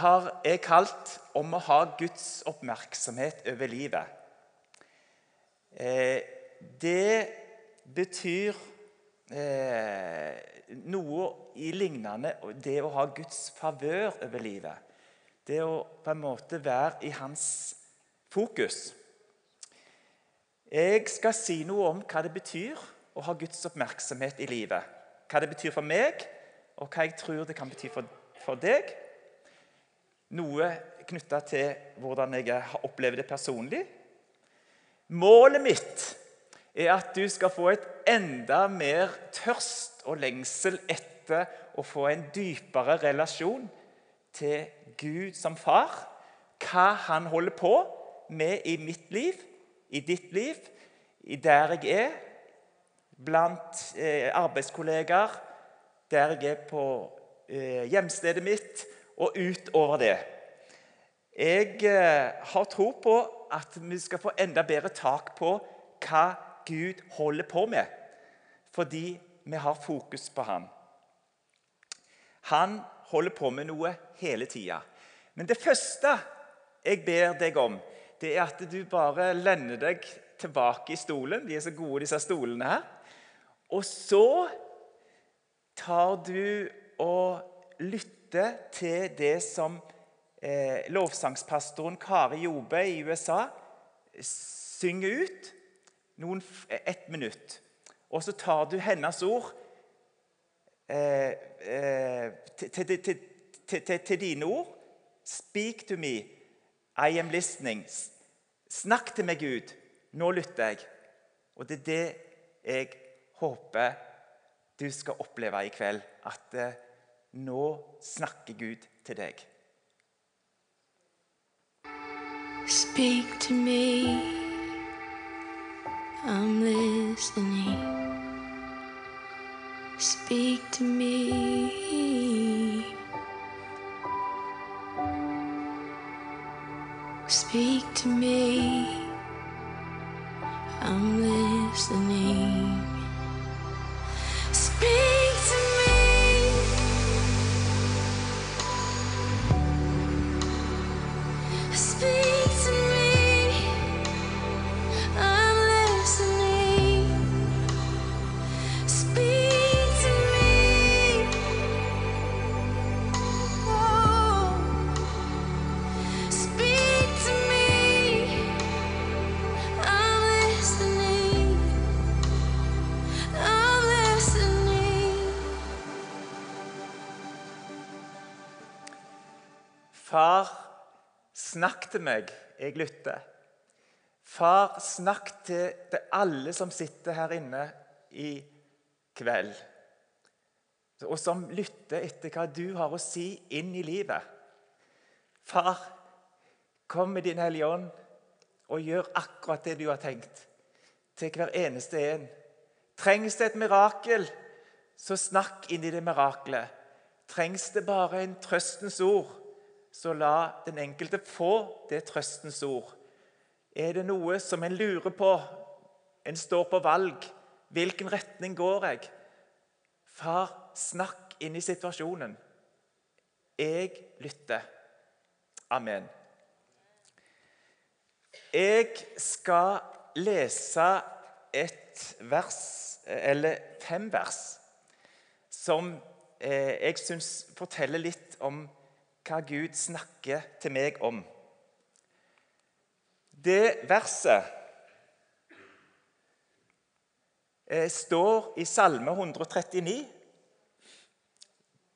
har jeg kalt 'Om å ha Guds oppmerksomhet over livet'. Eh, det betyr eh, noe i lignende det å ha Guds favør over livet. Det å på en måte være i hans fokus. Jeg skal si noe om hva det betyr å ha Guds oppmerksomhet i livet. Hva det betyr for meg, og hva jeg tror det kan bety for, for deg. Noe knytta til hvordan jeg har opplevd det personlig. Målet mitt er at du skal få et enda mer tørst og lengsel etter å få en dypere relasjon til Gud som far. Hva han holder på med i mitt liv, i ditt liv, i der jeg er, blant eh, arbeidskollegaer, der jeg er på eh, hjemstedet mitt, og utover det. Jeg eh, har tro på at vi skal få enda bedre tak på hva Gud holder på med, fordi vi har fokus på Han. Han holder på med noe hele tida. Men det første jeg ber deg om, det er at du bare lender deg tilbake i stolen. De er så gode, disse stolene her. Og så tar du og lytter til det som eh, lovsangspastoren Kari Jobe i USA synger ut noen, ett minutt. Og så tar du hennes ord eh, eh, til, til, til, til, dine ord. Speak to me. I am listening. Snakk til meg, Gud. Nå lytter jeg. Og det er det jeg håper du skal oppleve i kveld. At eh, nå snakker Gud til deg. Speak to me. I'm listening. Speak to me. Speak to me. I'm listening. Far, snakk til meg. Jeg lytter. Far, snakk til det alle som sitter her inne i kveld. Og som lytter etter hva du har å si inn i livet. Far, kom med Din Hellige Ånd og gjør akkurat det du har tenkt. Til hver eneste en. Trengs det et mirakel, så snakk inn i det miraklet. Trengs det bare en trøstens ord, så la den enkelte få det trøstens ord. Er det noe som en lurer på, en står på valg, hvilken retning går jeg? Far, snakk inn i situasjonen. Jeg lytter. Amen. Jeg skal lese et vers, eller fem vers, som eh, jeg syns forteller litt om hva Gud snakker til meg om. Det verset eh, står i Salme 139,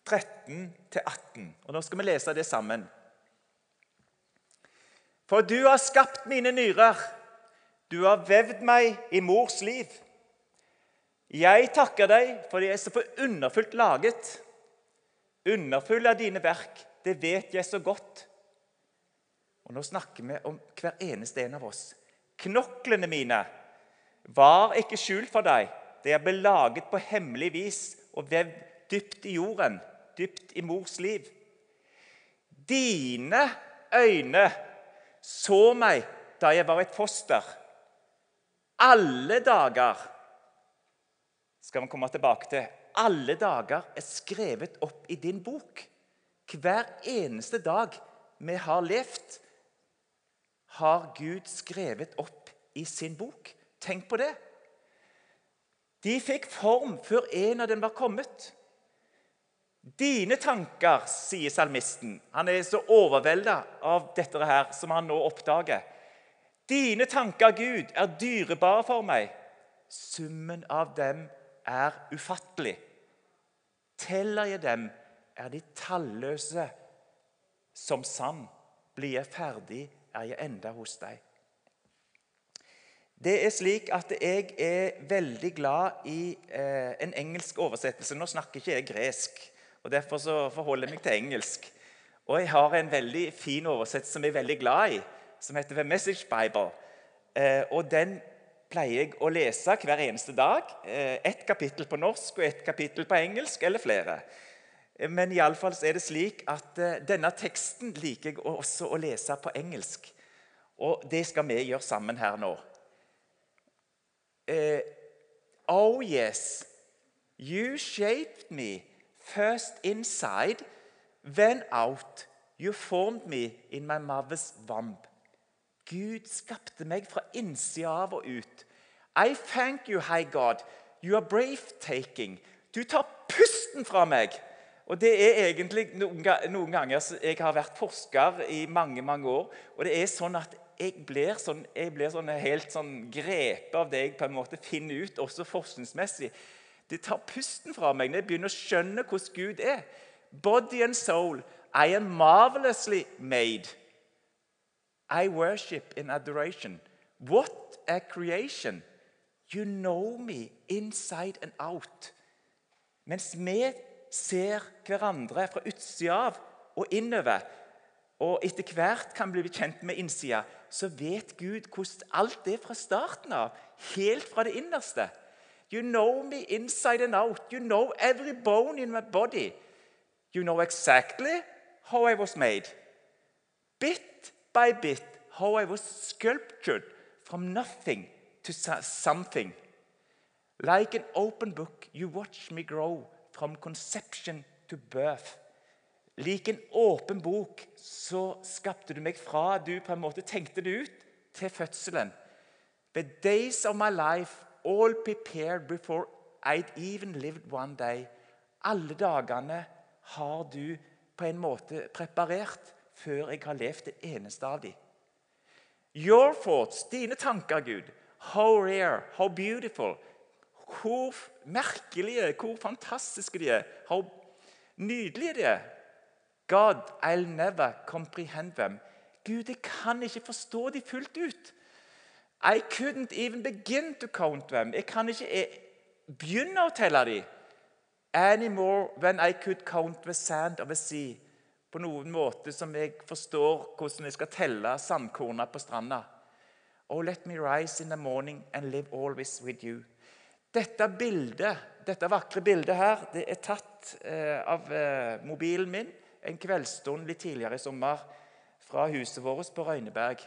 13-18. Og Nå skal vi lese det sammen. For du har skapt mine nyrer, du har vevd meg i mors liv. Jeg takker deg for de er så underfullt laget. Underfull av dine verk, det vet jeg så godt. Og Nå snakker vi om hver eneste en av oss. Knoklene mine var ikke skjult for deg. De er belaget på hemmelig vis og vevd dypt i jorden, dypt i mors liv. Dine øyne så meg da jeg var et foster. Alle dager skal vi komme tilbake til. Alle dager er skrevet opp i din bok Hver eneste dag vi har levd, har Gud skrevet opp i sin bok. Tenk på det. De fikk form før en av dem var kommet. Dine tanker, sier salmisten. Han er så overvelda av dette her som han nå oppdager. Dine tanker, Gud, er dyrebare for meg. Summen av dem er ufattelig. Teller jeg dem, er de talløse. Som sand blir jeg ferdig, er jeg enda hos deg. Det er slik at jeg er veldig glad i eh, en engelsk oversettelse. Nå snakker ikke jeg gresk, og derfor så forholder jeg meg til engelsk. Og jeg har en veldig fin oversettelse som jeg er veldig glad i, som heter The Message Bible. Eh, og den pleier jeg å lese hver eneste dag. Eh, ett kapittel på norsk og ett kapittel på engelsk, eller flere. Eh, Men i alle fall er det slik at eh, denne teksten liker jeg også å lese på engelsk. Og det skal vi gjøre sammen her nå. Eh, oh yes, you shaped me first inside, then out. You formed me in my mother's womb. Gud skapte meg fra innsida av og ut. I thank you, high God. You are breathtaking. Du tar pusten fra meg. Og det er egentlig noen, noen ganger Jeg har vært forsker i mange mange år, og det er sånn at jeg blir, sånn, jeg blir sånn helt sånn grepet av det jeg på en måte finner ut, også forskningsmessig. Det tar pusten fra meg når jeg begynner å skjønne hvordan Gud er. Body and soul, I am marvelously made. I worship in adoration. What a creation! You know me inside and out. Mens vi ser hverandre fra utsida av og innover, og etter hvert kan bli kjent med innsida, så vet Gud hvordan alt er fra starten av, helt fra det innerste. You know me inside and out. You know every bone in my body. You know exactly how I was made. Bit by bit, how I was sculptured from nothing to something. Like an open book, you watch me grow from conception to birth. Lik en åpen bok så skapte du meg fra du på en måte tenkte det ut, til fødselen. The days of my life all prepared before I'd even lived one day. Alle dagene har du på en måte preparert før jeg har levd det eneste av dem. Your thoughts, dine tanker, Gud. How rare, how beautiful. Hvor merkelige, hvor fantastiske de er. hvor nydelige de er. God, I'll never comprehend them. Gud, jeg kan ikke forstå de fullt ut. I couldn't even begin to count them. Jeg kan ikke begynne å telle dem. Anymore than I could count the sand of a sea. På noen måte som jeg forstår hvordan jeg skal telle sandkorna på stranda. Oh, let me rise in the morning and live always with you. Dette bildet, dette vakre bildet her, det er tatt eh, av eh, mobilen min en kveldsstund litt tidligere i sommer fra huset vårt på Røyneberg.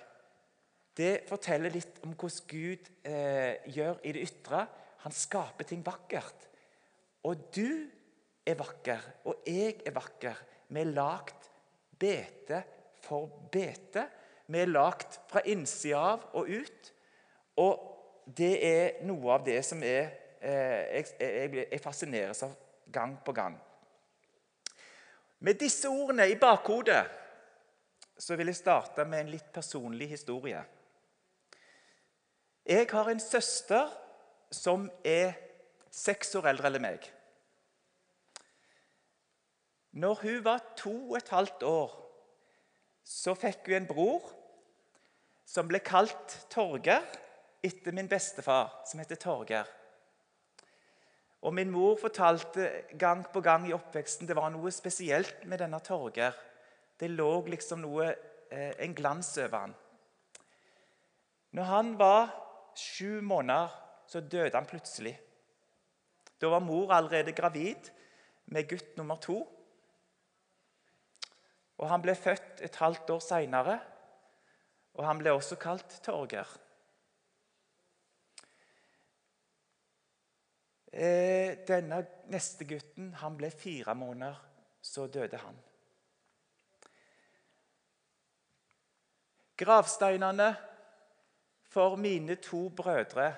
Det forteller litt om hvordan Gud eh, gjør i det ytre. Han skaper ting vakkert. Og du er vakker, og jeg er vakker. Vi er lagt bete for bete. Vi er lagt fra innsida av og ut. Og det er noe av det som er, eh, jeg, jeg, jeg fascineres av gang på gang. Med disse ordene i bakhodet så vil jeg starte med en litt personlig historie. Jeg har en søster som er seks år eldre enn meg. Når hun var to og et halvt år, så fikk hun en bror som ble kalt Torgeir etter min bestefar, som heter Torgeir. Og Min mor fortalte gang på gang i oppveksten det var noe spesielt med denne Torgeir. Det lå liksom noe, eh, en glans over han. Når han var sju måneder, så døde han plutselig. Da var mor allerede gravid med gutt nummer to. Og Han ble født et halvt år seinere, og han ble også kalt Torgeir. Eh, denne neste gutten han ble fire måneder, så døde han. Gravsteinene for mine to brødre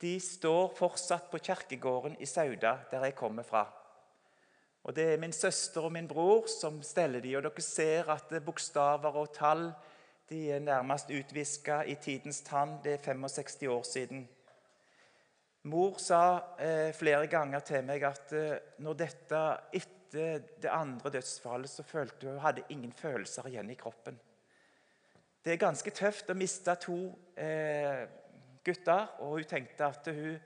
de står fortsatt på kirkegården i Sauda, der jeg kommer fra. Og Det er min søster og min bror som steller de, og dere ser at bokstaver og tall de er nærmest utviska i tidens tann. Det er 65 år siden. Mor sa eh, flere ganger til meg at eh, når dette etter det andre dødsfallet, så følte hun hun hadde ingen følelser igjen i kroppen. Det er ganske tøft å miste to eh, gutter, og hun tenkte at hun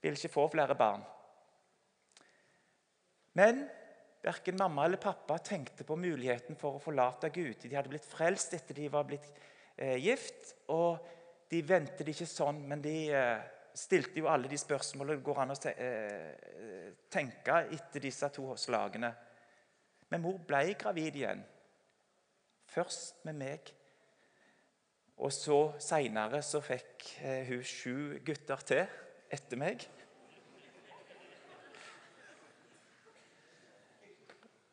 ville ikke få flere barn. Men verken mamma eller pappa tenkte på muligheten for å forlate Gud. De hadde blitt frelst etter de var blitt eh, gift, og de ventet ikke sånn, men de stilte jo alle de spørsmålene det går an å eh, tenke etter disse to slagene. Men mor ble gravid igjen. Først med meg. Og så seinere så fikk eh, hun sju gutter til etter meg.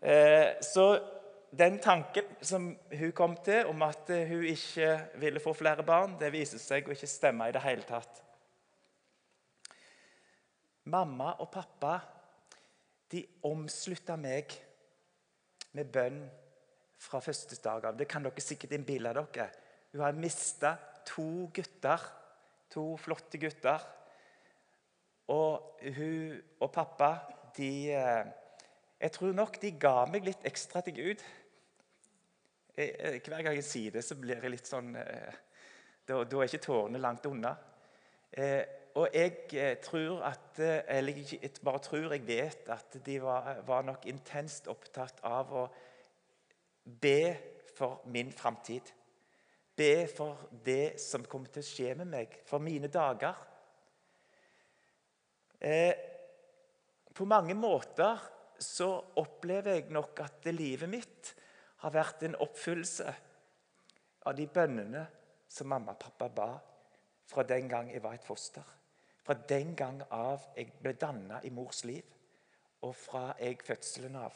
Eh, Så den tanken som hun kom til om at hun ikke ville få flere barn, det viser seg å ikke stemme i det hele tatt. Mamma og pappa de omslutta meg med bønn fra første dag av. Det kan dere sikkert innbille dere. Hun har mista to gutter, to flotte gutter. Og hun og pappa de eh, Jeg tror nok de ga meg litt ekstra til Gud. Jeg, hver gang jeg sier det, så blir jeg litt sånn eh, Da, da er ikke tårene langt unna. Eh, og jeg eh, tror at eh, Eller ikke bare tror, jeg vet at de var, var nok intenst opptatt av å be for min framtid. Be for det som kommer til å skje med meg, for mine dager. Eh, på mange måter så opplever jeg nok at livet mitt har vært en oppfyllelse av de bønnene som mamma og pappa ba fra den gang jeg var et foster. Fra den gang av jeg ble danna i mors liv, og fra jeg fødselen av.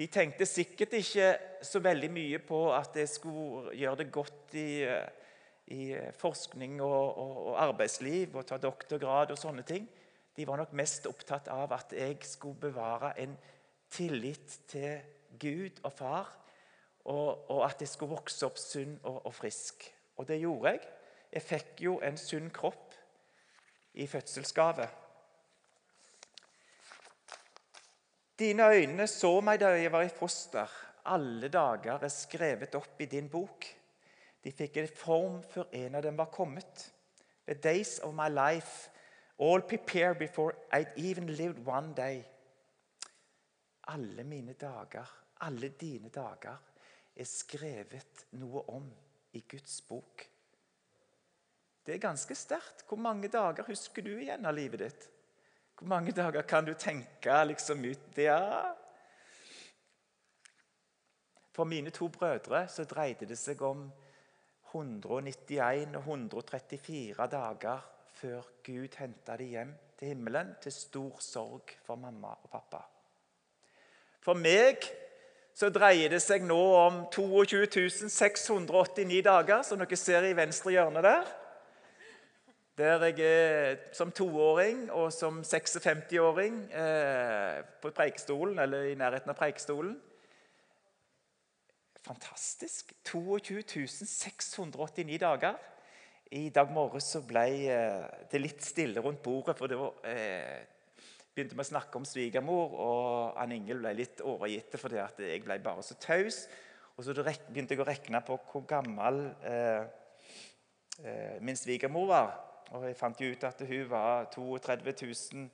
De tenkte sikkert ikke så veldig mye på at jeg skulle gjøre det godt i, eh, i forskning og, og, og arbeidsliv og ta doktorgrad og sånne ting. De var nok mest opptatt av at jeg skulle bevare en tillit til Gud og far, og, og at jeg skulle vokse opp sunn og, og frisk. Og det gjorde jeg. Jeg fikk jo en sunn kropp i fødselsgave. Dine øyne så meg da jeg var i foster. Alle dager er skrevet opp i din bok. De fikk en form før en av dem var kommet. The days of my life, all prepared before I'd even lived one day. Alle mine dager, alle dine dager, er skrevet noe om i Guds bok. Det er ganske sterkt. Hvor mange dager husker du igjen av livet ditt? Hvor mange dager kan du tenke liksom ut Ja For mine to brødre så dreide det seg om 191 og 134 dager før Gud henta dem hjem til himmelen, til stor sorg for mamma og pappa. For meg så dreier det seg nå om 22 689 dager, som dere ser i venstre hjørne der. Der jeg er som toåring og som 56-åring eh, på preikestolen, eller i nærheten av preikestolen. Fantastisk. 22 689 dager. I dag morges så ble eh, det litt stille rundt bordet, for det var, eh, begynte vi å snakke om svigermor, og Ann Ingel ble litt overgitt fordi at jeg ble bare så taus. Og så begynte jeg å regne på hvor gammel eh, eh, min svigermor var. Og jeg fant jo ut at hun var 32 000,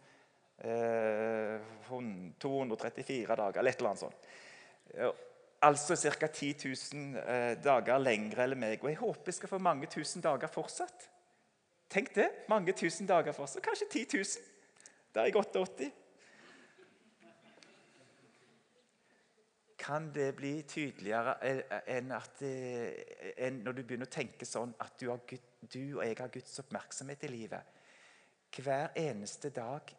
eh, 234 dager, eller et eller annet sånt. Altså ca. 10 000 eh, dager lengre enn meg. Og jeg håper jeg skal få mange tusen dager fortsatt. Tenk det! Mange tusen dager fortsatt. Kanskje 10 000. Da er jeg 88. Kan det bli tydeligere enn at eh, enn når du begynner å tenke sånn at du, Gud- du og jeg har Guds oppmerksomhet i livet? Hver eneste dag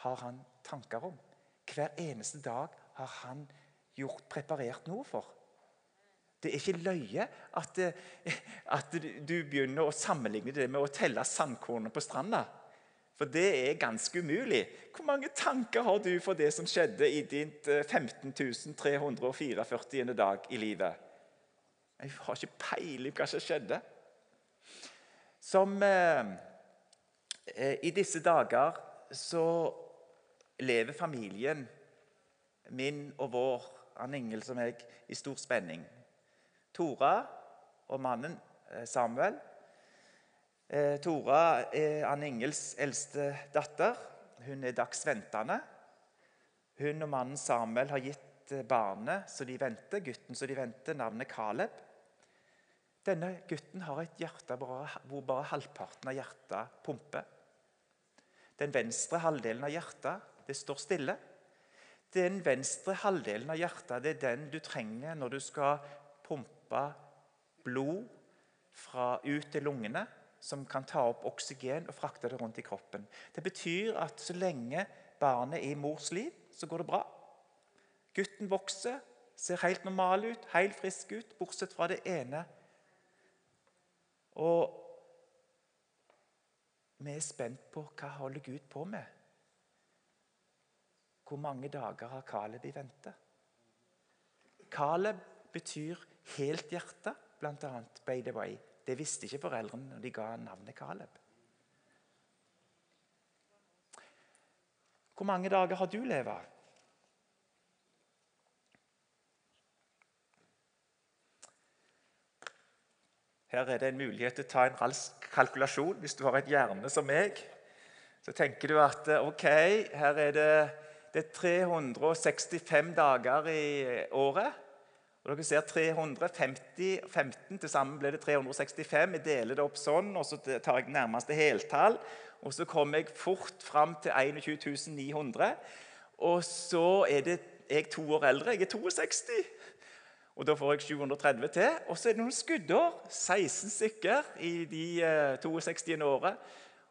har han tanker om. Hver eneste dag har han gjort, preparert noe for. Det er ikke løye at, eh, at du begynner å sammenligne det med å telle sandkornene på stranda. For det er ganske umulig. Hvor mange tanker har du for det som skjedde i ditt eh, 15 dag i livet? Jeg har ikke peiling på hva som skjedde. Som eh, eh, I disse dager så lever familien min og vår, Ann Ingel som jeg, i stor spenning. Tora og mannen eh, Samuel. Eh, Tora er Ann Ingels eldste datter. Hun er dagsventende. Hun og mannen Samuel har gitt eh, barnet som de venter, gutten som de venter, navnet Caleb. Denne gutten har et hjerte hvor bare halvparten av hjertet pumper. Den venstre halvdelen av hjertet det står stille. Den venstre halvdelen av hjertet det er den du trenger når du skal pumpe blod fra, ut til lungene, som kan ta opp oksygen og frakte det rundt i kroppen. Det betyr at så lenge barnet er i mors liv, så går det bra. Gutten vokser, ser helt normal ut, helt frisk ut, bortsett fra det ene. Og vi er spent på hva holder Gud på med. Hvor mange dager har Caleb i vente? Caleb betyr helt hjerte, bl.a. by the way. Det visste ikke foreldrene når de ga navnet Caleb. Hvor mange dager har du levd? Her er det en mulighet til å ta en rask kalkulasjon. Hvis du har et hjerne som meg, så tenker du at eh, ok, her er det, det er 365 dager i året. Og dere ser 350, 15 til sammen ble det 365. Jeg deler det opp sånn, og så tar jeg nærmeste heltall. Og så kommer jeg fort fram til 21 900. Og så er det jeg to år eldre. Jeg er 62. Og Da får jeg 730 til. Og så er det noen skuddår. 16 stykker i de eh, 62 året.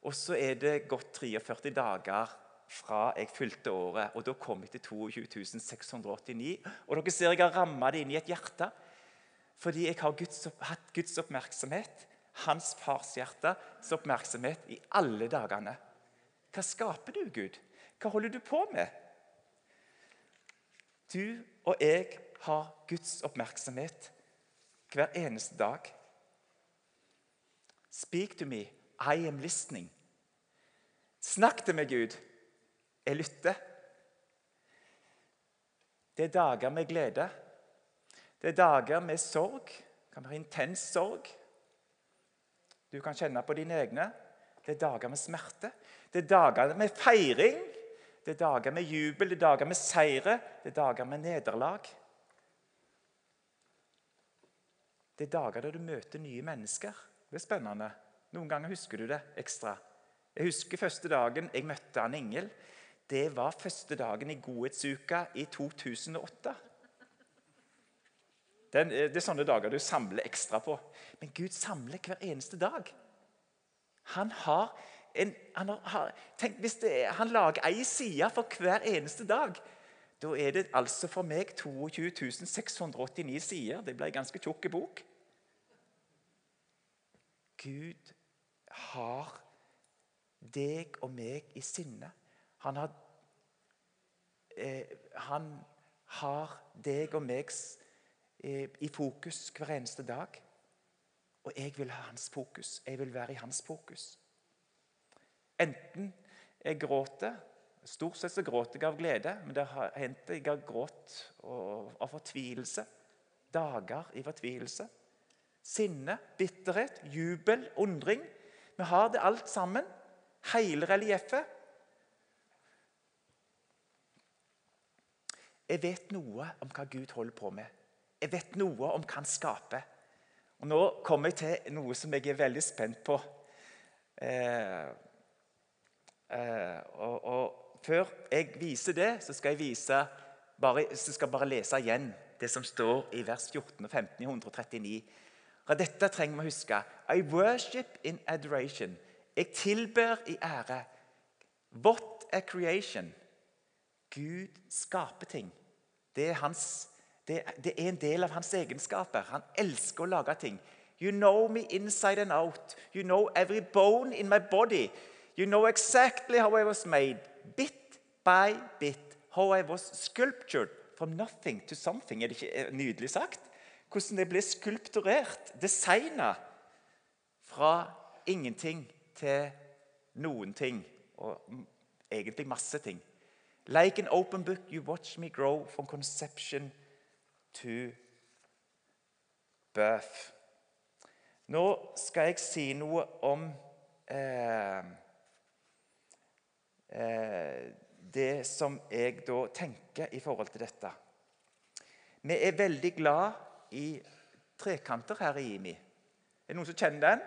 Og så er det gått 43 dager fra jeg fylte året. Og da kom jeg til 22.689. Og dere ser jeg har ramma det inn i et hjerte. Fordi jeg har Guds, hatt Guds oppmerksomhet, hans fars hjertes oppmerksomhet, i alle dagene. Hva skaper du, Gud? Hva holder du på med? Du og jeg har Guds oppmerksomhet hver eneste dag. Speak to me. I am listening. Snakk til meg, Gud. Jeg lytter. Det er dager med glede. Det er dager med sorg. Det kan være intens sorg. Du kan kjenne på dine egne. Det er dager med smerte. Det er dager med feiring. Det er dager med jubel, det er dager med seire, det er dager med nederlag. Det er dager der du møter nye mennesker. Det er spennende. Noen ganger husker du det ekstra. Jeg husker første dagen jeg møtte Ann Ingel. Det var første dagen i Godhetsuka i 2008. Den, det er sånne dager du samler ekstra på. Men Gud samler hver eneste dag. Han har en, han har, tenk, hvis det han lager ei side for hver eneste dag. Da er det altså for meg 22 689 sider. Det ble en ganske tjukk bok. Gud har deg og meg i sinne. Han har, eh, han har deg og meg eh, i fokus hver eneste dag. Og jeg vil ha hans fokus. Jeg vil være i hans fokus. Enten jeg gråter Stort sett så gråter jeg av glede, men det har hendt jeg har grått av fortvilelse. Dager i fortvilelse. Sinne, bitterhet, jubel, undring. Vi har det alt sammen. Hele relieffet. Jeg vet noe om hva Gud holder på med. Jeg vet noe om hva han skaper. Og Nå kommer jeg til noe som jeg er veldig spent på. Eh, eh, og, og, Før jeg viser det, så skal jeg vise bare, så skal jeg bare lese igjen det som står i vers 14 og 15 i 139. Og dette trenger vi å huske. I worship in adoration. Jeg tilber i ære. What a creation. Gud skaper ting. Det er hans Det, det er en del av hans egenskaper. Han elsker å lage ting. You know me inside and out. You know every bone in my body. You know exactly how I was made, bit by bit. How I was sculptured from nothing to something. Er det ikke nydelig sagt? Hvordan det ble skulpturert, designa fra ingenting til noen ting. Og egentlig masse ting. Like an open book, you watch me grow from conception to birth. Nå skal jeg si noe om eh, eh, det som jeg da tenker i forhold til dette. Vi er veldig glad i trekanter her i IMI. Er det noen som kjenner den?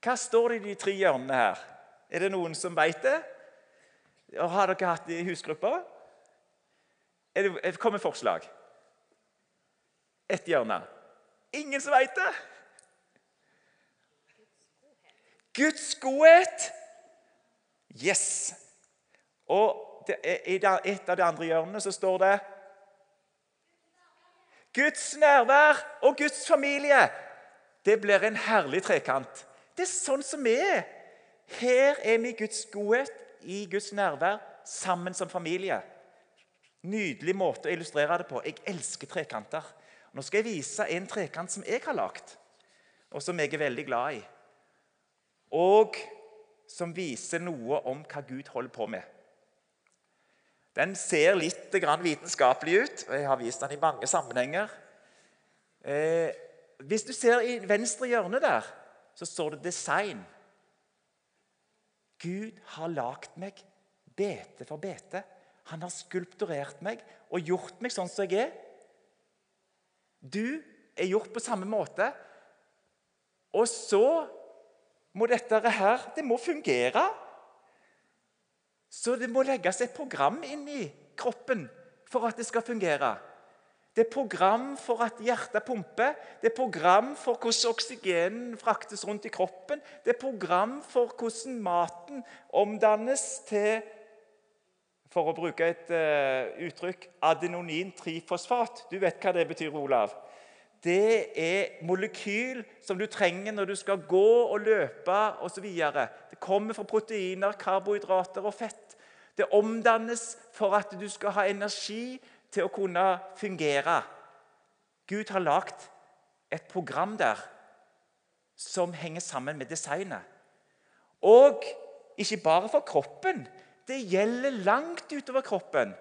Hva står det i de tre hjørnene her? Er det noen som vet det? Har dere hatt det i husgruppa? Er det, kommer forslag? Ett hjørne. Ingen som vet det? Guds godhet. Yes. Og i et av de andre hjørnene så står det Guds nærvær og Guds familie. Det blir en herlig trekant. Det er sånn som vi er. Her er vi Guds godhet, i Guds nærvær, sammen som familie. Nydelig måte å illustrere det på. Jeg elsker trekanter. Nå skal jeg vise en trekant som jeg har lagd, og som jeg er veldig glad i. Og som viser noe om hva Gud holder på med. Den ser litt vitenskapelig ut, og jeg har vist den i mange sammenhenger. Eh, hvis du ser i venstre hjørne der, så står det 'design'. Gud har lagd meg bete for bete. Han har skulpturert meg og gjort meg sånn som jeg er. Du er gjort på samme måte. Og så må dette her Det må fungere. Så det må legges et program inn i kroppen for at det skal fungere. Det er program for at hjertet pumper, det er program for hvordan oksygenen fraktes rundt i kroppen. Det er program for hvordan maten omdannes til For å bruke et uh, uttrykk adenonin-trifosfat. Du vet hva det betyr, Olav? Det er molekyl som du trenger når du skal gå og løpe osv. Det kommer fra proteiner, karbohydrater og fett. Det omdannes for at du skal ha energi til å kunne fungere. Gud har lagd et program der som henger sammen med designet. Og ikke bare for kroppen. Det gjelder langt utover kroppen.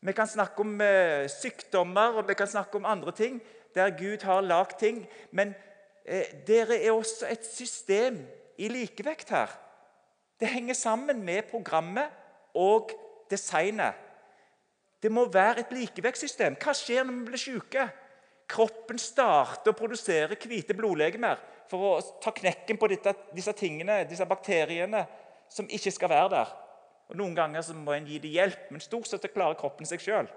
Vi kan snakke om eh, sykdommer og vi kan snakke om andre ting der Gud har lagd ting. Men eh, dere er også et system i likevekt her. Det henger sammen med programmet og designet. Det må være et likevektssystem. Hva skjer når vi blir syke? Kroppen starter å produsere hvite blodlegemer for å ta knekken på dette, disse tingene, disse bakteriene som ikke skal være der. Og Noen ganger må en gi dem hjelp, men stort sett klarer kroppen seg sjøl.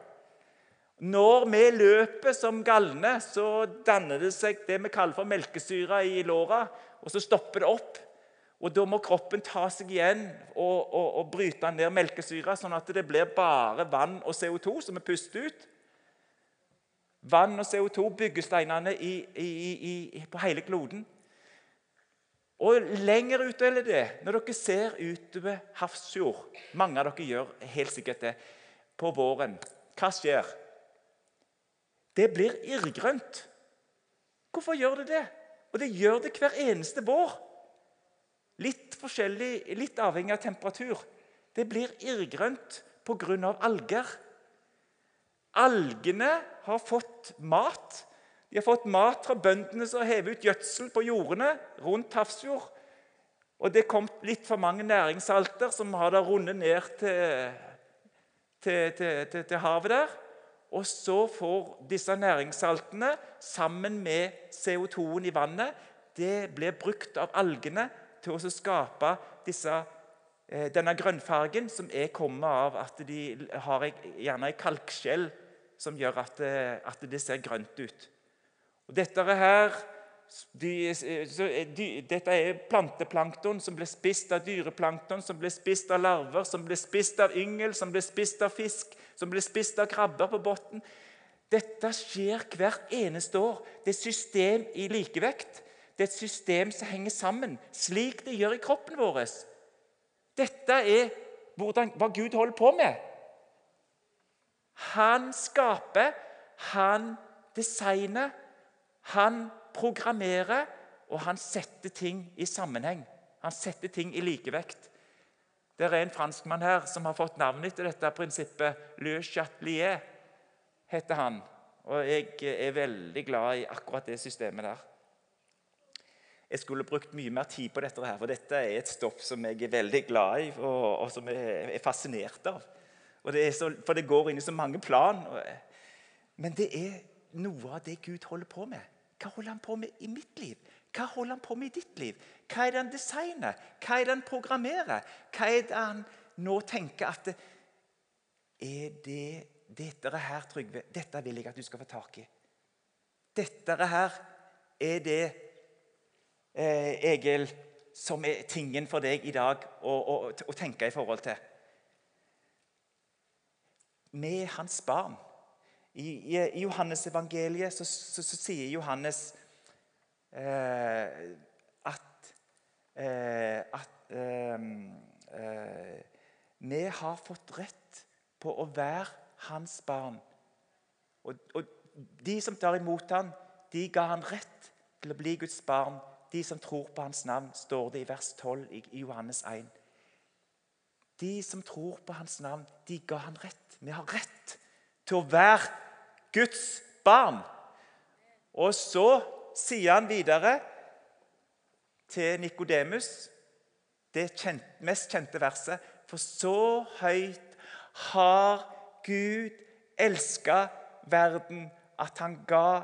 Når vi løper som galne, så danner det seg det vi kaller for melkesyre i låra, og så stopper det opp. Og Da må kroppen ta seg igjen og, og, og bryte ned melkesyra, sånn at det blir bare vann og CO2 som vi puster ut. Vann og CO2 byggesteinene i, i, i, på hele kloden. Og lenger utover det, når dere ser utover havsjord. Mange av dere gjør helt sikkert det på våren. Hva skjer? Det blir irrgrønt. Hvorfor gjør det det? Og det gjør det hver eneste vår. Litt forskjellig, litt avhengig av temperatur. Det blir irrgrønt pga. alger. Algene har fått mat. De har fått mat fra bøndene som hever ut gjødsel på jordene rundt Hafrsfjord. Og det kom litt for mange næringssalter som har da rundet ned til, til, til, til, havet der. Og så får disse næringssaltene sammen med CO2-en i vannet det blir brukt av algene til å skape disse, eh, denne grønnfargen som er kommet av at de har gjerne ei kalkskjell som gjør at det, at det ser grønt ut. Og Dette her de, så er Dette er planteplankton som ble spist av dyreplankton, som ble spist av larver, som ble spist av yngel, som ble spist av fisk, som ble spist av krabber på bunnen. Dette skjer hvert eneste år. Det er system i likevekt. Det er et system som henger sammen, slik det gjør i kroppen vår. Dette er hvordan, hva Gud holder på med. Han skaper, han designer, han programmerer, og han setter ting i sammenheng. Han setter ting i likevekt. Det er en franskmann her som har fått navnet etter dette prinsippet. Le Chatelier heter han. Og jeg er veldig glad i akkurat det systemet der. Jeg skulle brukt mye mer tid på dette, her, for dette er et stoff som jeg er veldig glad i og, og som jeg er fascinert av. Det er så, for det går inn i så mange plan. Men det er noe av det Gud holder på med. Hva holder han på med i mitt liv? Hva holder han på med i ditt liv? Hva er det han designer? Hva er det han programmerer? Hva er det han nå tenker at Er det dette her, Trygve, dette vil jeg at du skal få tak i. Dette her er det, Egil, som er tingen for deg i dag å, å, å tenke i forhold til. Med hans barn. I, i, i Johannes evangeliet så, så, så sier Johannes eh, at, eh, at eh, vi har fått rett på å være hans barn. Og, og de som tar imot ham, de ga han rett til å bli Guds barn. De som tror på hans navn, står det i vers 12 i, Johannes 1. De som tror på hans navn, de ga han rett. Vi har rett til å være Guds barn. Og så sier han videre til Nikodemus, det mest kjente verset For så høyt har Gud elska verden at han ga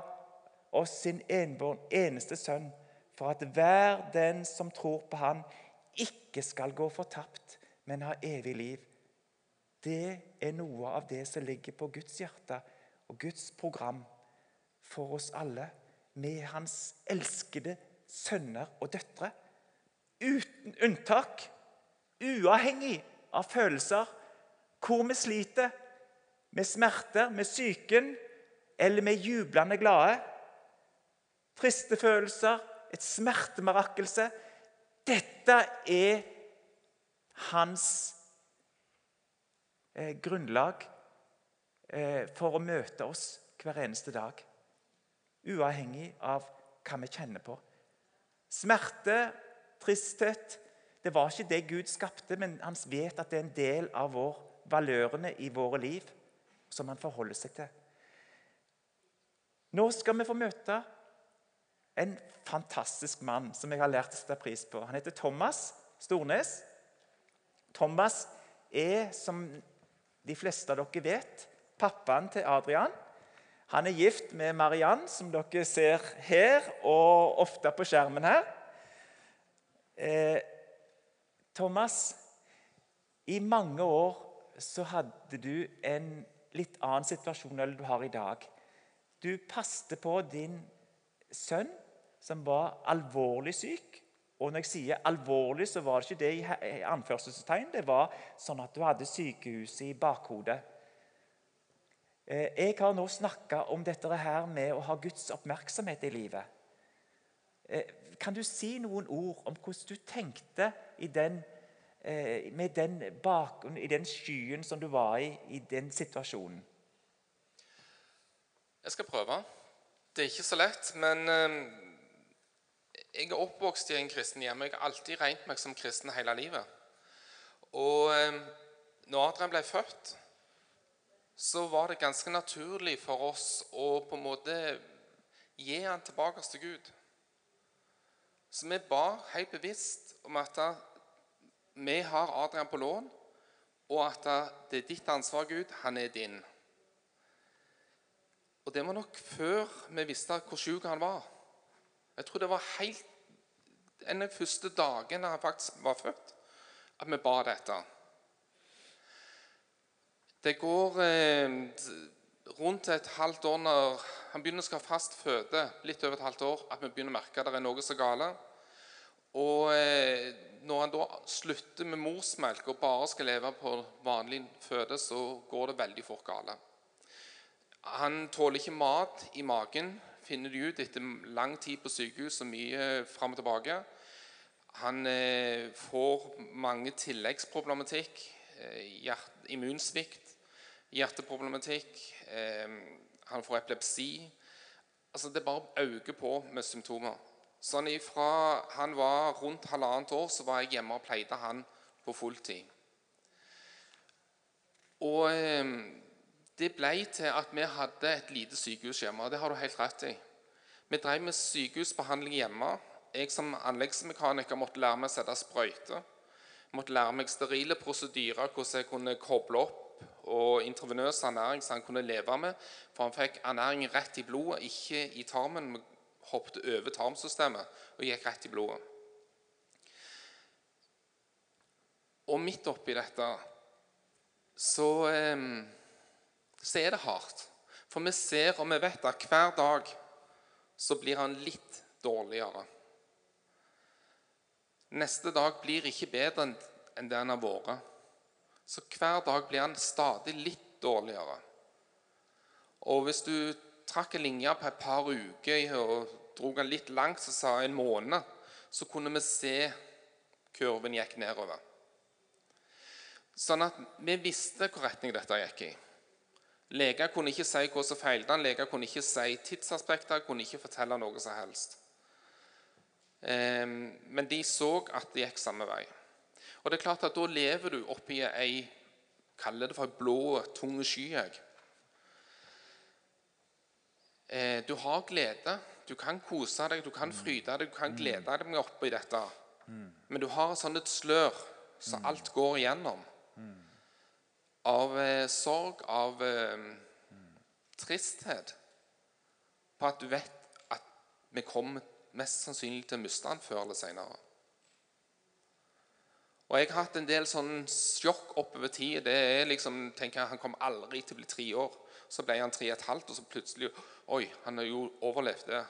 oss sin enborn, eneste sønn, for at hver den som tror på han, ikke skal gå fortapt, men ha evig liv. Det er noe av det som ligger på Guds hjerte og Guds program for oss alle, med hans elskede sønner og døtre. Uten unntak, uavhengig av følelser, hvor vi sliter, med smerter, med psyken eller med jublende glade. Triste følelser, et smertemarakelse. Dette er hans eh, grunnlag eh, for å møte oss hver eneste dag. Uavhengig av hva vi kjenner på. Smerte, tristhet Det var ikke det Gud skapte, men han vet at det er en del av vår, valørene i våre liv som han forholder seg til. Nå skal vi få møte en fantastisk mann som jeg har lært å sette pris på. Han heter Thomas Stornes. Thomas er, som de fleste av dere vet, pappaen til Adrian. Han er gift med Mariann, som dere ser her og ofte på skjermen her. Eh, Thomas, i mange år så hadde du en litt annen situasjon enn du har i dag. Du passte på din sønn, som var alvorlig syk. Og når jeg sier alvorlig, så var det ikke det i anførselstegn. Det var sånn at du hadde sykehuset i bakhodet. Eh, jeg har nå snakka om dette her med å ha Guds oppmerksomhet i livet. Eh, kan du si noen ord om hvordan du tenkte i den Eh, den bakgrunnen, i den skyen som du var i i den situasjonen? Jeg skal prøve. Det er ikke så lett, men jeg er oppvokst i en kristen hjem. Jeg har alltid regnet meg som kristen hele livet. Og eh, når Adrian ble født, så var det ganske naturlig for oss å på en måte gi han tilbake til Gud. Så vi ba helt bevisst om at vi har Adrian på lån, og at det er ditt ansvar, Gud. Han er din. Og det var nok før vi visste hvor sjuk han var. Jeg tror det var helt en av de første dagene han faktisk var født, at vi ba dette. Det går eh, rundt et halvt år når han begynner å skal ha fast føde, litt over et halvt år, at vi begynner å merke at det er noe som er galt. Og eh, når han da slutter med morsmelk og bare skal leve på vanlig føde, så går det veldig fort galt. Han tåler ikke mat i magen, finner de ut etter lang tid på sykehus og mye fram og tilbake. Han eh, får mange tilleggsproblematikk. Eh, hjert, immunsvikt, hjerteproblematikk. Eh, han får epilepsi. Altså Det bare øker på med symptomer. Sånn ifra han var rundt halvannet år, så var jeg hjemme og pleide han på fulltid. Og det ble til at vi hadde et lite sykehus hjemme. og Det har du helt rett i. Vi drev med sykehusbehandling hjemme. Jeg som anleggsmekaniker måtte lære meg å sette sprøyter. Måtte lære meg sterile prosedyrer, hvordan jeg kunne koble opp og intravenøs ernæring som han kunne leve med. For han fikk ernæring rett i blodet, ikke i tarmen. men hoppet over tarmsystemet og gikk rett i blodet. Og midt oppi dette så, eh, så er det hardt. For vi ser og vi vet at hver dag så blir han litt dårligere. Neste dag blir ikke bedre enn det han har vært. Så hver dag blir han stadig litt dårligere. Og hvis du trakk en linje på et par uker og dro den litt langt, så sa en måned, så kunne vi se kurven gikk nedover. Sånn at vi visste hvor retning dette gikk i. Leger kunne ikke si hva som feilte han, leger kunne ikke si tidsaspekter, kunne ikke fortelle noe som helst. Ehm, Men de så at det gikk samme vei. Og det er klart at Da lever du oppi ei kaller det for ei blå, tung sky. Eh, Du har glede. Du kan kose deg, du kan fryde deg, du kan glede deg oppi dette. Men du har sånn et slør så alt går igjennom. Av eh, sorg, av eh, tristhet. På at du vet at vi kommer mest sannsynlig til å miste den før eller senere. Og jeg har hatt en del sånn sjokk oppover tid. Det er liksom, tenker jeg, Han kom aldri til å bli tre år. Så ble han tre og et halvt, og så plutselig Oi, han har jo overlevd det.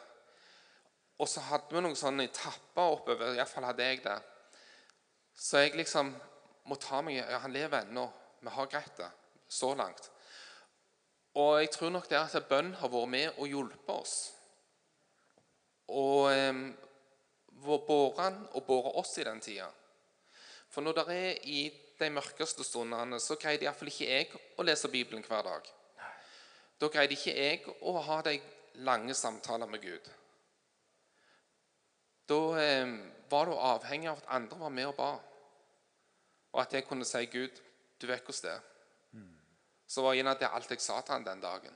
Og så hadde vi noen sånne etapper oppover. Iallfall hadde jeg det. Så jeg liksom må ta meg ja, Han lever ennå. Vi har greit det så langt. Og jeg tror nok det er at bønn har vært med og hjulpet oss. Og eh, båret han og båret oss i den tida. For når det er i de mørkeste stundene, så greide iallfall ikke jeg å lese Bibelen hver dag. Da greide ikke jeg å ha de lange samtaler med Gud. Da eh, var du avhengig av at andre var med og ba. Og at jeg kunne si, 'Gud, du vet hvordan det er.' Så var gjerne det alt jeg sa til han den dagen.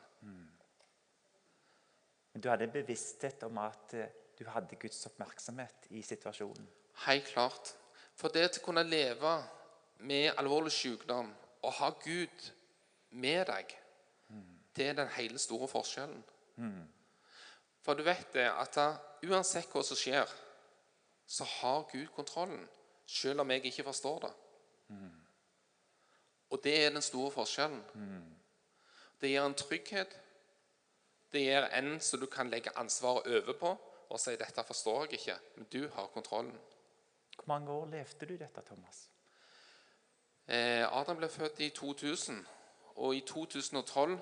Men du hadde en bevissthet om at eh, du hadde Guds oppmerksomhet i situasjonen. Helt klart. For det å kunne leve med alvorlig sykdom og ha Gud med deg, det er den hele store forskjellen. For du vet det at uansett hva som skjer, så har Gud kontrollen, selv om jeg ikke forstår det. Og det er den store forskjellen. Det gir en trygghet. Det gir en som du kan legge ansvaret over på og si 'dette forstår jeg ikke', men du har kontrollen. Hvor mange år levde du dette, Thomas? Eh, Adam ble født i 2000, og i 2012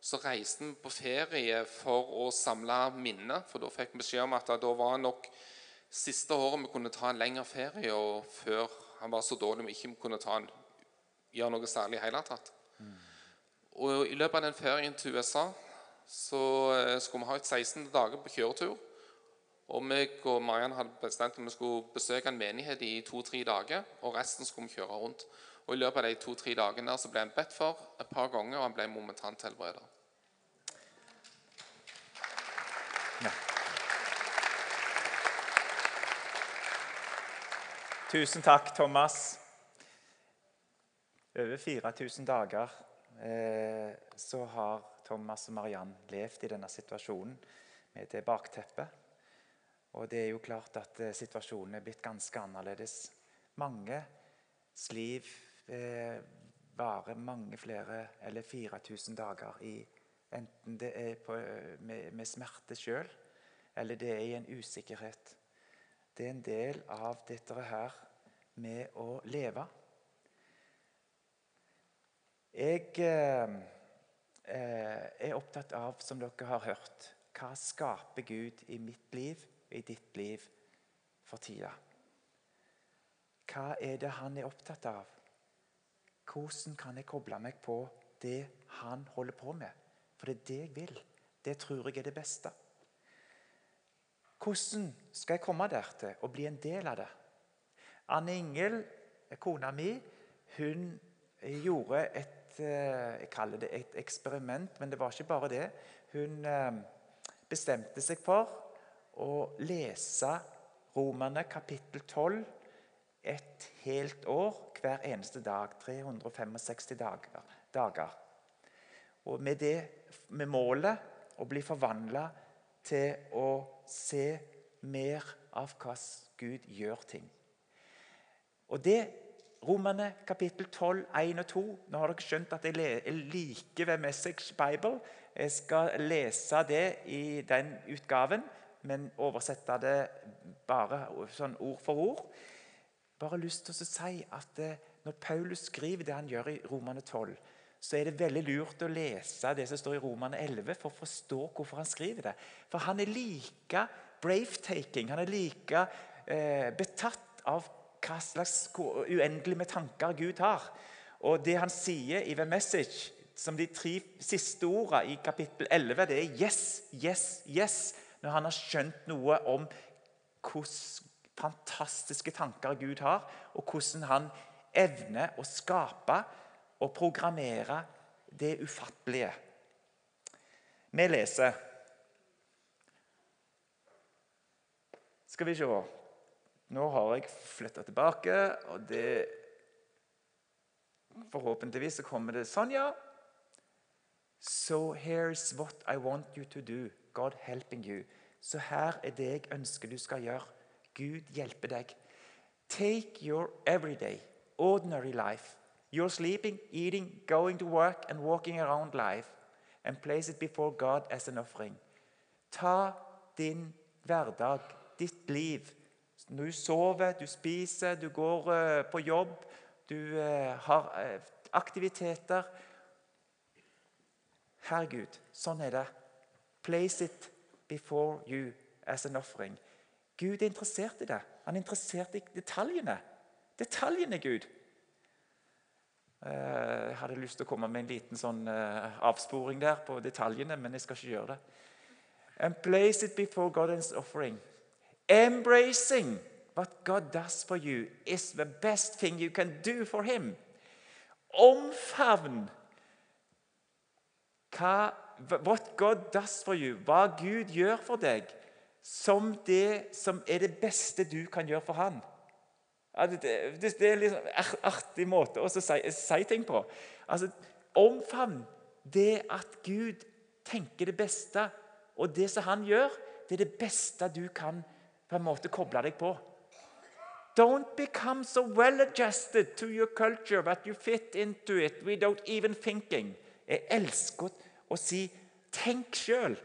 så reiste vi på ferie for å samle minner. For da fikk vi beskjed om at da var nok siste året vi kunne ta en lengre ferie, og før han var så dårlig vi ikke kunne ta en, gjøre noe særlig i hele tatt. Og i løpet av den ferien til USA så eh, skulle vi ha et 16 dager på kjøretur. Og meg og Mariann hadde bestemt at vi skulle besøke en menighet i to-tre dager. Og resten skulle vi kjøre rundt. Og I løpet av de to-tre dagene der så ble han bedt for et par ganger, og han ble momentant helbredet. Tusen takk, Thomas. Over 4000 dager eh, så har Thomas og Mariann levd i denne situasjonen med det bakteppet. Og det er jo klart at eh, situasjonen er blitt ganske annerledes. Manges liv eh, varer mange flere, eller 4000 dager i Enten det er på, med, med smerte sjøl, eller det er i en usikkerhet. Det er en del av dette her med å leve. Jeg eh, eh, er opptatt av, som dere har hørt, hva skaper Gud i mitt liv, i ditt liv, for tida? Hva er det han er opptatt av? Hvordan kan jeg koble meg på det han holder på med? For det er det jeg vil. Det tror jeg er det beste. Hvordan skal jeg komme der til og bli en del av det? Anne Ingel, kona mi, hun gjorde et eh, jeg kaller det et eksperiment, men det var ikke bare det. Hun eh, bestemte seg for å lese Romerne kapittel 12 et helt år hver eneste dag. 365 dager. dager. Og med det med målet å bli forvandla til å se mer av hvordan Gud gjør ting. Og det Romerne kapittel 12, 1 og 2. Nå har dere skjønt at jeg liker ved Message Bible. Jeg skal lese det i den utgaven, men oversette det bare sånn ord for ord. Bare lyst til å si at eh, når Paulus skriver det han gjør i Romerne 12, så er det veldig lurt å lese det som står i Romerne 11 for å forstå hvorfor han skriver det. For han er like brave-taking, han er like eh, betatt av hva slags uendelig med tanker Gud har. Og det han sier i The Message, som de tre siste ordene i kapittel 11, det er 'yes, yes, yes', når han har skjønt noe om hvordan fantastiske tanker Gud har, og hvordan han evner å skape og programmere det ufattelige. Vi leser Skal vi se Nå har jeg flytta tilbake, og det Forhåpentligvis så kommer det sånn, ja. So here's what I want you to do. God helping you. Så her er det jeg ønsker du skal gjøre. Gud hjelper deg. Take your everyday, ordinary life, your sleeping, eating, going to work and walking around life, and place it before God as an offering. Ta din hverdag, ditt liv. Når du sover, du spiser, du går eh, på jobb, du eh, har eh, aktiviteter. Herregud, sånn er det. Place it before you as an offering. Gud er interessert i det. Han er interessert i detaljene. Detaljene, Gud. Jeg hadde lyst til å komme med en liten sånn avsporing der på detaljene, men jeg skal ikke gjøre det. And place it before God's offering. Embracing what God does for you is the best thing you can do for Him. Omfavn hva, what God does for you, hva Gud gjør for deg, som det som er det beste du kan gjøre for Han. Ja, det, det, det er liksom en artig måte å si, si ting på. Altså, Omfavn det at Gud tenker det beste, og det som han gjør, det er det beste du kan på en måte koble deg på. Don't become so well adjusted to your culture that you fit into it without even thinking. Jeg elsker å si 'tenk sjøl'.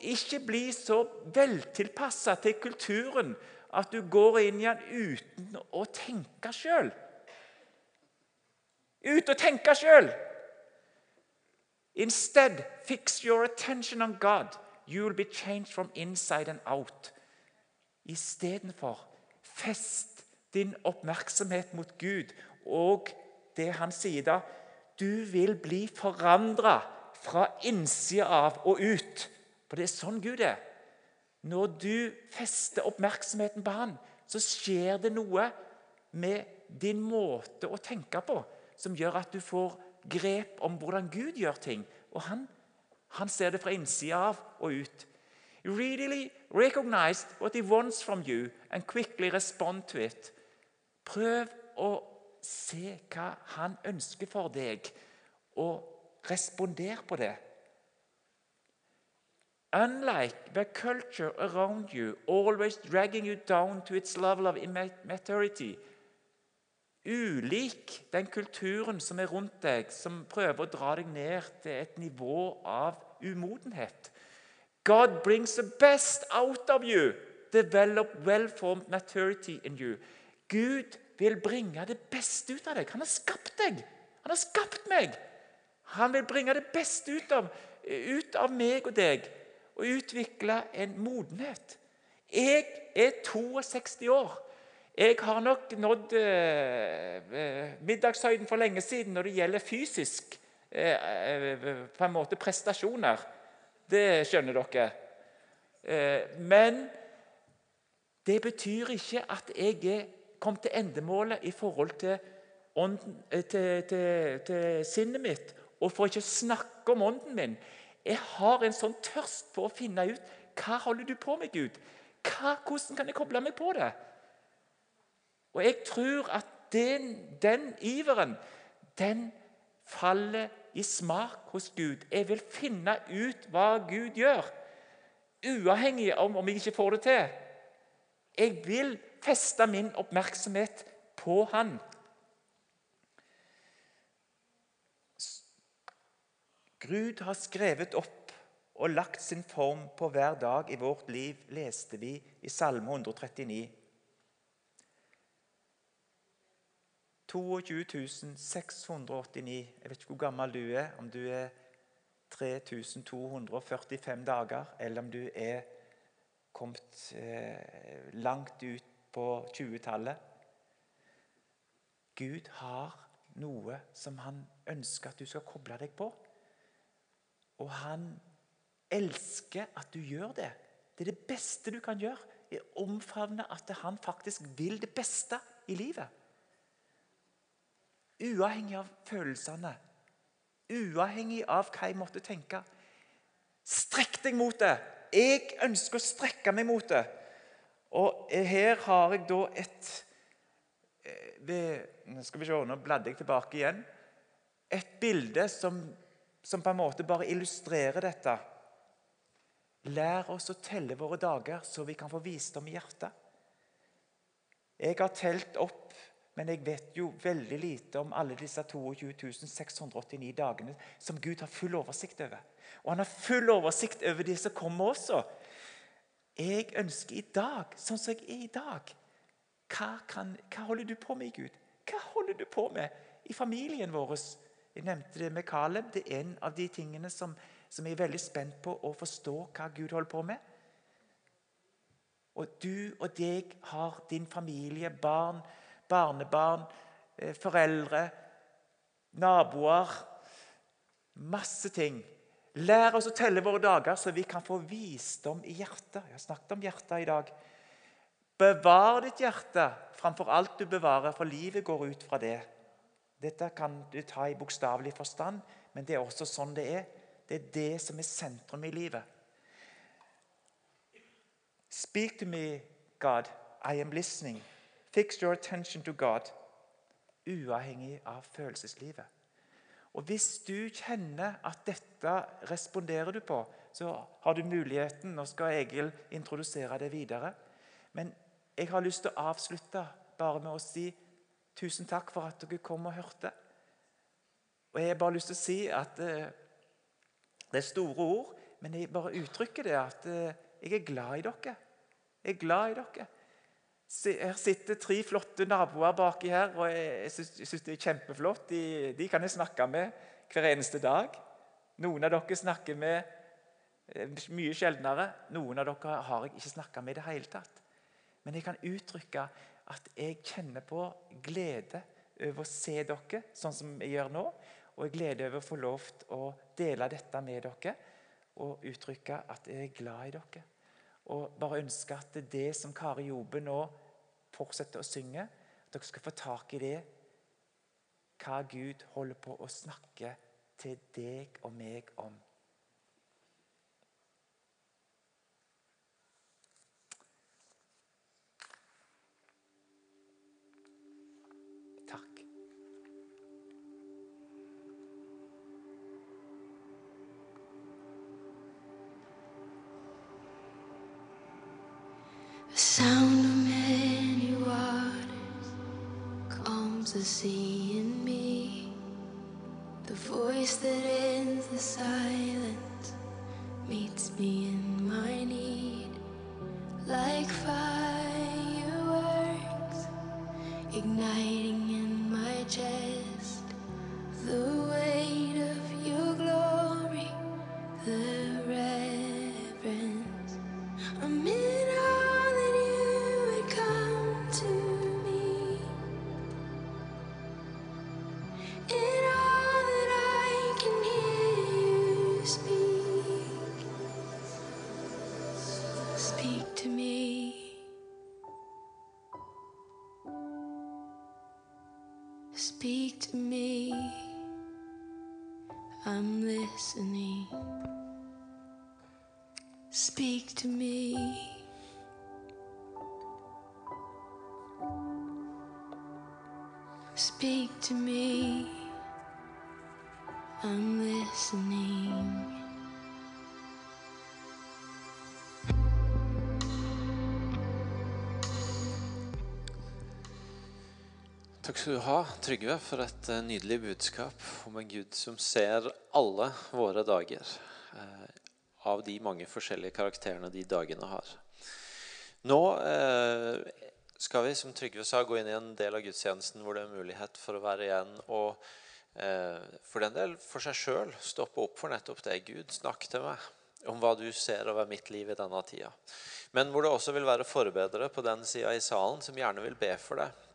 Ikke bli så veltilpassa til kulturen at du går inn i den uten å tenke sjøl. Ut og tenke sjøl! Instead, fix your attention on God. You will be changed from inside and out. Istedenfor, fest din oppmerksomhet mot Gud og det han sier da. Du vil bli forandra fra innsida av og ut. For det er sånn Gud er. Når du fester oppmerksomheten på han, så skjer det noe med din måte å tenke på som gjør at du får grep om hvordan Gud gjør ting. Og han, han ser det fra innsida av og ut. Really recognize what he wants from you and quickly respond to it. Prøv å se hva han ønsker for deg, og responder på det. Unlike the culture around you, always dragging you down to its level of immaturity, ulik den kulturen som er rundt deg, som prøver å dra deg ned til et nivå av umodenhet. God brings the best out of you. Develop well-formed maturity in you. Gud vil bringe det beste ut av deg. Han har skapt deg. Han har skapt meg. Han vil bringe det beste ut av, ut av meg og deg og utvikle en modenhet. Jeg er 62 år. Jeg har nok nådd eh, eh, middagshøyden for lenge siden når det gjelder fysisk eh, på en måte prestasjoner. Det skjønner dere. Men det betyr ikke at jeg er kommet til endemålet i forhold til, ånden, til, til, til sinnet mitt. Og for ikke å snakke om ånden min. Jeg har en sånn tørst på å finne ut hva holder du på med, Gud. Hva, hvordan kan jeg koble meg på det? Og jeg tror at den, den iveren, den faller i smak hos Gud. Jeg vil finne ut hva Gud gjør, uavhengig om om jeg ikke får det til. Jeg vil feste min oppmerksomhet på Han. Gud har skrevet opp og lagt sin form på hver dag i vårt liv, leste vi i Salme 139. 22 689. Jeg vet ikke hvor gammel du er, om du er 3245 dager, eller om du er kommet eh, langt ut på 20-tallet. Gud har noe som han ønsker at du skal koble deg på. Og han elsker at du gjør det. Det er det beste du kan gjøre. omfavne at han faktisk vil det beste i livet. Uavhengig av følelsene. Uavhengig av hva jeg måtte tenke. Strekk deg mot det. Jeg ønsker å strekke meg mot det. Og her har jeg da et eh, ved, skal vi se, nå bladde jeg tilbake igjen. Et bilde som, som på en måte bare illustrerer dette. Lær oss å telle våre dager, så vi kan få visdom i hjertet. Jeg har telt opp, men jeg vet jo veldig lite om alle disse 22 689 dagene som Gud har full oversikt over. Og han har full oversikt over de som kommer også. Jeg ønsker i dag, sånn som jeg er i dag hva, kan, hva holder du på med, Gud? Hva holder du på med i familien vår? Jeg nevnte det med Caleb. Det er en av de tingene som, som jeg er veldig spent på å forstå hva Gud holder på med. Og du og deg har din familie, barn, barnebarn, eh, foreldre, naboer Masse ting. Lær oss å telle våre dager, så vi kan få visdom i hjertet. Jeg har snakket om hjertet i dag. Bevar ditt hjerte framfor alt du bevarer, for livet går ut fra det. Dette kan du ta i bokstavelig forstand, men det er også sånn det er. Det er det som er sentrum i livet. Speak to me, God. I am listening. Fix your attention to God. Uavhengig av følelseslivet. Og Hvis du kjenner at dette responderer du på, så har du muligheten. Nå skal Egil introdusere det videre. Men jeg har lyst til å avslutte bare med å si tusen takk for at dere kom og hørte. Og Jeg har bare lyst til å si at eh, det er store ord, men jeg bare uttrykker det at eh, jeg er glad i dere. Jeg er glad i dere. Her sitter tre flotte naboer baki her, og jeg syns det er kjempeflott. De, de kan jeg snakke med hver eneste dag. Noen av dere snakker med eh, mye sjeldnere. Noen av dere har jeg ikke snakka med i det hele tatt. Men jeg kan uttrykke at jeg kjenner på glede over å se dere sånn som jeg gjør nå. Og jeg gleder over å få lov til å dele dette med dere og uttrykke at jeg er glad i dere. Og bare ønske at det som Kari Jobe nå fortsetter å synge, at dere skal få tak i det. Hva Gud holder på å snakke til deg og meg om. That ends the silence meets me in Takk skal du ha, Trygve, for et eh, nydelig budskap om en Gud som ser alle våre dager. eh, Av de mange forskjellige karakterene de dagene har. Nå eh, skal vi, som Trygve sa, gå inn i en del av gudstjenesten hvor det er mulighet for å være igjen og eh, for den del for seg sjøl stoppe opp for nettopp det. Gud, snakk til meg om hva du ser over mitt liv i denne tida. Men hvor det også vil være forbedere på den sida i salen som gjerne vil be for deg